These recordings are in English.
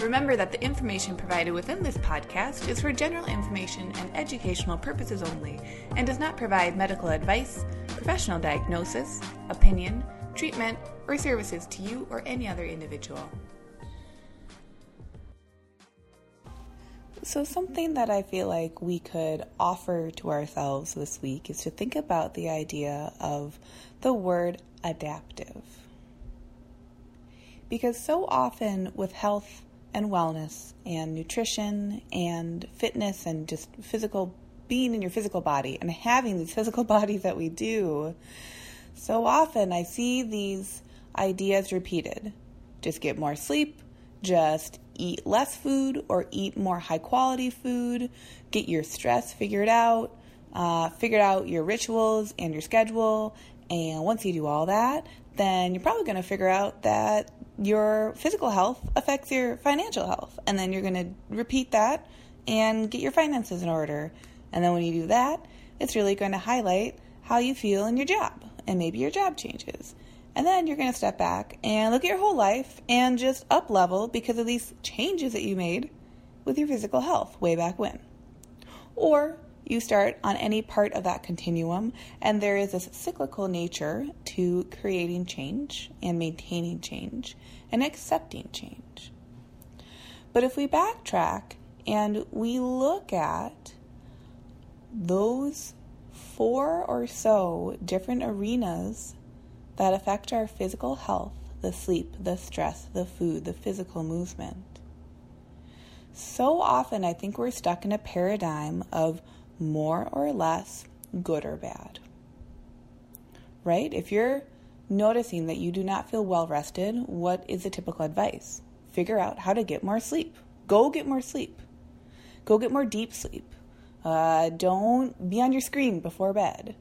Remember that the information provided within this podcast is for general information and educational purposes only and does not provide medical advice, professional diagnosis, opinion, treatment, or services to you or any other individual. So, something that I feel like we could offer to ourselves this week is to think about the idea of the word adaptive. Because so often with health and wellness and nutrition and fitness and just physical being in your physical body and having these physical bodies that we do, so often I see these ideas repeated. Just get more sleep, just eat less food or eat more high quality food, get your stress figured out, uh, figure out your rituals and your schedule. And once you do all that, then you're probably going to figure out that your physical health affects your financial health. And then you're going to repeat that and get your finances in order. And then when you do that, it's really going to highlight how you feel in your job. And maybe your job changes. And then you're going to step back and look at your whole life and just up level because of these changes that you made with your physical health way back when. Or you start on any part of that continuum, and there is this cyclical nature to creating change and maintaining change and accepting change. But if we backtrack and we look at those four or so different arenas that affect our physical health the sleep, the stress, the food, the physical movement. So often, I think we're stuck in a paradigm of more or less good or bad. Right? If you're noticing that you do not feel well rested, what is the typical advice? Figure out how to get more sleep. Go get more sleep. Go get more deep sleep. Uh, don't be on your screen before bed.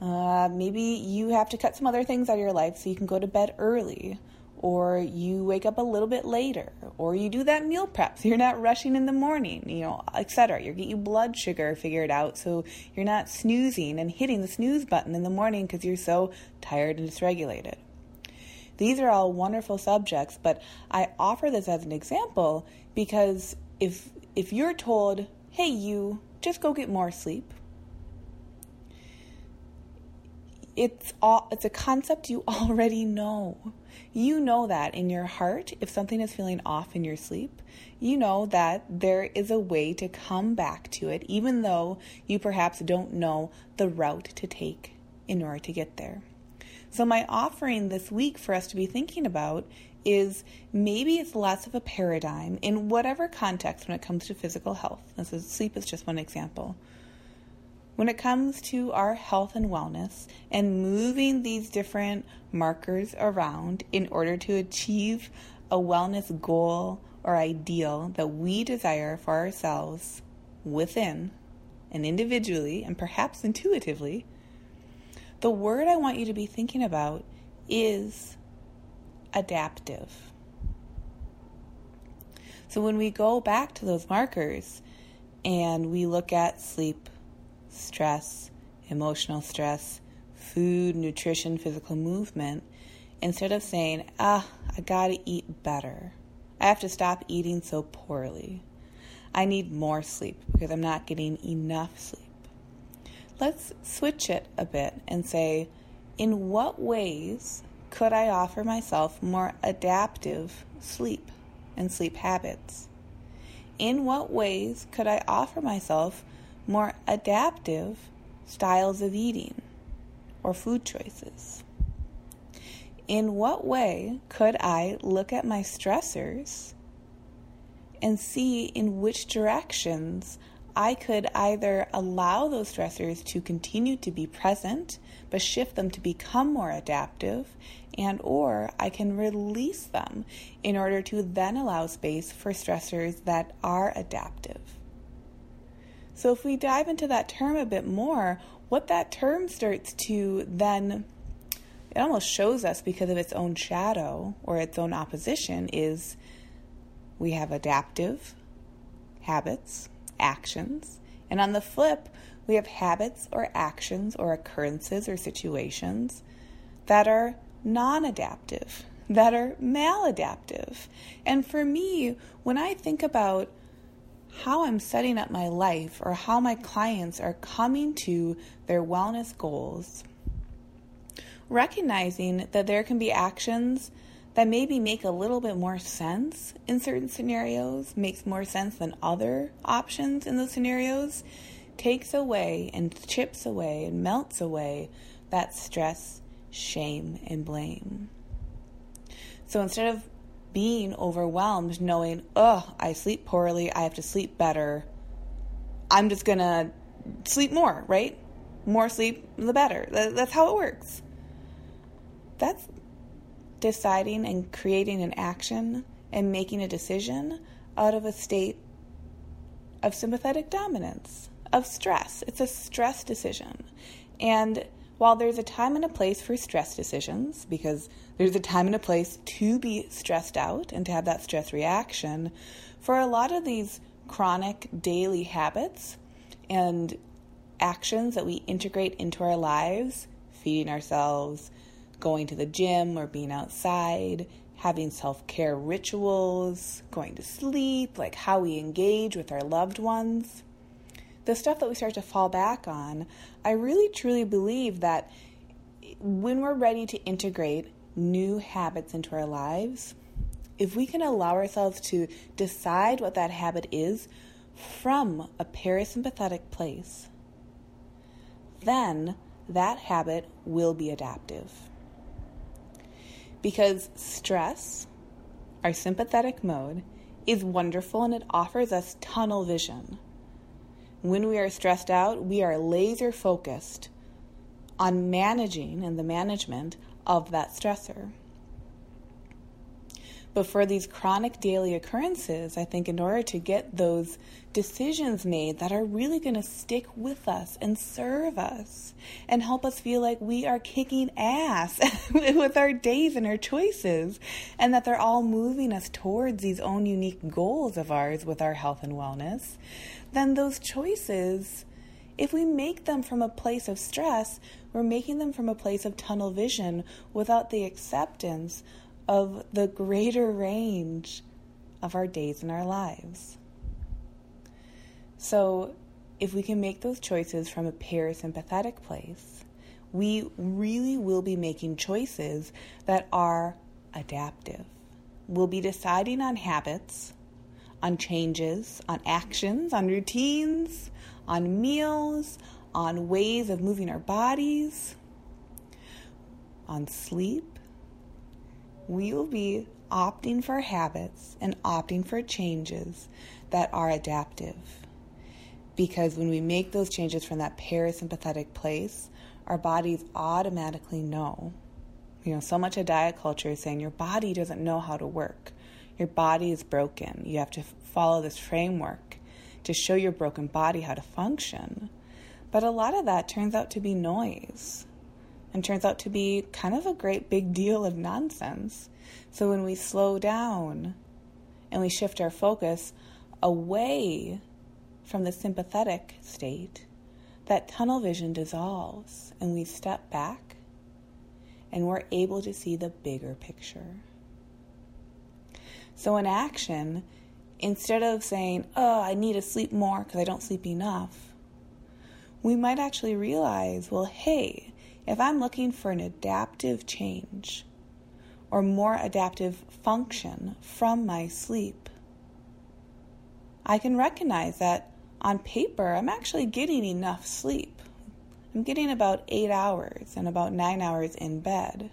Uh, maybe you have to cut some other things out of your life so you can go to bed early or you wake up a little bit later, or you do that meal prep so you're not rushing in the morning, you know, etc. You get your blood sugar figured out so you're not snoozing and hitting the snooze button in the morning because you're so tired and dysregulated. These are all wonderful subjects, but I offer this as an example because if if you're told, "Hey you, just go get more sleep." It's all it's a concept you already know. You know that in your heart, if something is feeling off in your sleep, you know that there is a way to come back to it, even though you perhaps don't know the route to take in order to get there. So, my offering this week for us to be thinking about is maybe it's less of a paradigm in whatever context when it comes to physical health. This is sleep is just one example when it comes to our health and wellness and moving these different markers around in order to achieve a wellness goal or ideal that we desire for ourselves within and individually and perhaps intuitively, the word I want you to be thinking about is adaptive. So when we go back to those markers and we look at sleep, stress, emotional stress, food, nutrition, physical movement, instead of saying, ah, I gotta eat better. I have to stop eating so poorly. I need more sleep because I'm not getting enough sleep. Let's switch it a bit and say, in what ways could I offer myself more adaptive sleep and sleep habits? In what ways could I offer myself more adaptive styles of eating or food choices. In what way could I look at my stressors and see in which directions I could either allow those stressors to continue to be present but shift them to become more adaptive and or I can release them in order to then allow space for stressors that are adaptive. So, if we dive into that term a bit more, what that term starts to then, it almost shows us because of its own shadow or its own opposition, is we have adaptive habits, actions, and on the flip, we have habits or actions or occurrences or situations that are non adaptive, that are maladaptive. And for me, when I think about how I'm setting up my life or how my clients are coming to their wellness goals, recognizing that there can be actions that maybe make a little bit more sense in certain scenarios, makes more sense than other options in those scenarios, takes away and chips away and melts away that stress, shame, and blame. So instead of being overwhelmed, knowing, oh, I sleep poorly, I have to sleep better, I'm just gonna sleep more, right? More sleep, the better. That's how it works. That's deciding and creating an action and making a decision out of a state of sympathetic dominance, of stress. It's a stress decision. And while there's a time and a place for stress decisions, because there's a time and a place to be stressed out and to have that stress reaction, for a lot of these chronic daily habits and actions that we integrate into our lives, feeding ourselves, going to the gym or being outside, having self care rituals, going to sleep, like how we engage with our loved ones the stuff that we start to fall back on, I really truly believe that when we're ready to integrate new habits into our lives, if we can allow ourselves to decide what that habit is from a parasympathetic place, then that habit will be adaptive. Because stress, our sympathetic mode, is wonderful and it offers us tunnel vision. When we are stressed out, we are laser focused on managing and the management of that stressor. But for these chronic daily occurrences, I think in order to get those decisions made that are really going to stick with us and serve us and help us feel like we are kicking ass with our days and our choices, and that they're all moving us towards these own unique goals of ours with our health and wellness, then those choices, if we make them from a place of stress, we're making them from a place of tunnel vision without the acceptance of the greater range of our days and our lives. So, if we can make those choices from a parasympathetic place, we really will be making choices that are adaptive. We'll be deciding on habits on changes, on actions, on routines, on meals, on ways of moving our bodies, on sleep. We will be opting for habits and opting for changes that are adaptive. Because when we make those changes from that parasympathetic place, our bodies automatically know. You know, so much of diet culture is saying your body doesn't know how to work. Your body is broken. You have to follow this framework to show your broken body how to function. But a lot of that turns out to be noise and turns out to be kind of a great big deal of nonsense. So when we slow down and we shift our focus away from the sympathetic state, that tunnel vision dissolves and we step back and we're able to see the bigger picture. So, in action, instead of saying, oh, I need to sleep more because I don't sleep enough, we might actually realize, well, hey, if I'm looking for an adaptive change or more adaptive function from my sleep, I can recognize that on paper I'm actually getting enough sleep. I'm getting about eight hours and about nine hours in bed.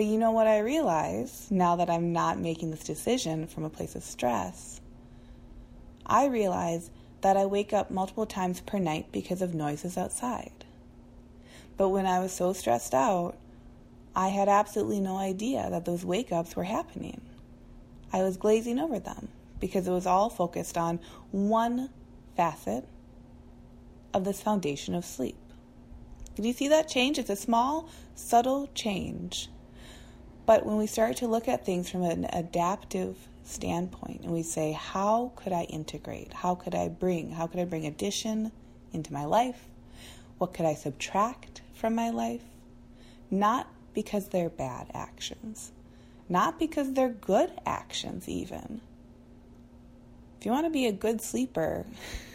But you know what I realize now that I'm not making this decision from a place of stress? I realize that I wake up multiple times per night because of noises outside. But when I was so stressed out, I had absolutely no idea that those wake ups were happening. I was glazing over them because it was all focused on one facet of this foundation of sleep. Do you see that change? It's a small, subtle change. But when we start to look at things from an adaptive standpoint and we say, how could I integrate? How could I bring? How could I bring addition into my life? What could I subtract from my life? Not because they're bad actions, not because they're good actions, even. If you want to be a good sleeper,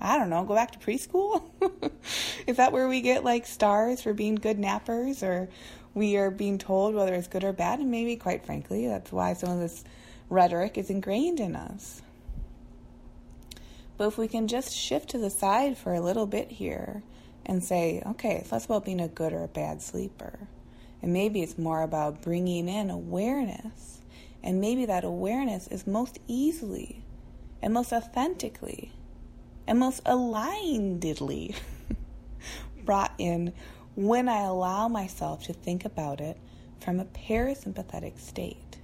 I don't know, go back to preschool? Is that where we get like stars for being good nappers? Or we are being told whether it's good or bad? And maybe, quite frankly, that's why some of this rhetoric is ingrained in us. But if we can just shift to the side for a little bit here and say, okay, it's less about being a good or a bad sleeper. And maybe it's more about bringing in awareness. And maybe that awareness is most easily and most authentically and most alignedly brought in when I allow myself to think about it from a parasympathetic state.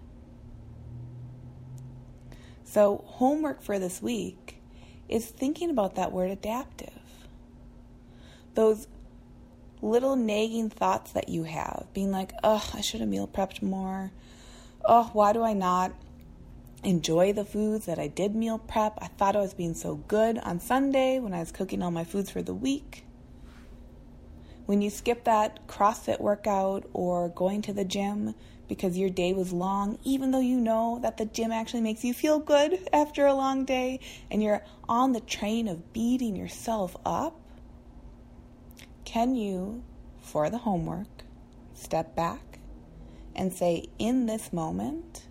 So, homework for this week is thinking about that word adaptive. Those little nagging thoughts that you have, being like, oh, I should have meal prepped more. Oh, why do I not enjoy the foods that I did meal prep? I thought I was being so good on Sunday when I was cooking all my foods for the week. When you skip that CrossFit workout or going to the gym because your day was long, even though you know that the gym actually makes you feel good after a long day and you're on the train of beating yourself up, can you, for the homework, step back and say, in this moment,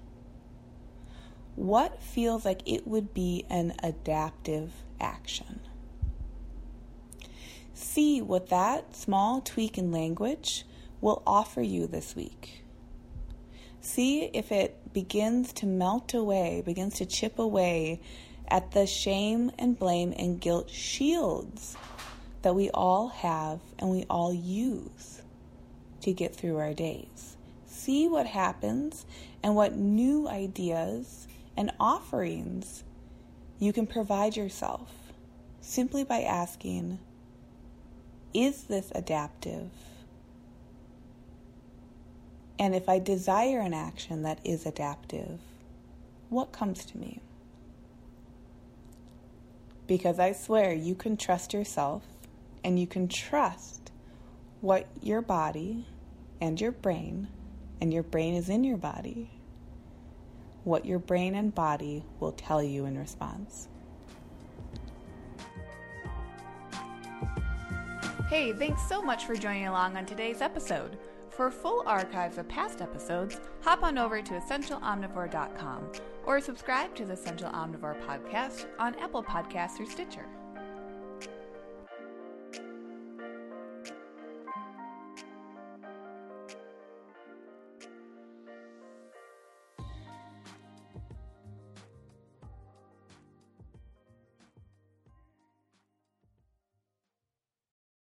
what feels like it would be an adaptive action? See what that small tweak in language will offer you this week. See if it begins to melt away, begins to chip away at the shame and blame and guilt shields that we all have and we all use to get through our days. See what happens and what new ideas and offerings you can provide yourself simply by asking, Is this adaptive? And if I desire an action that is adaptive, what comes to me? Because I swear you can trust yourself and you can trust what your body and your brain, and your brain is in your body, what your brain and body will tell you in response. Hey, thanks so much for joining along on today's episode. For full archives of past episodes, hop on over to essentialomnivore.com or subscribe to the Essential Omnivore podcast on Apple Podcasts or Stitcher.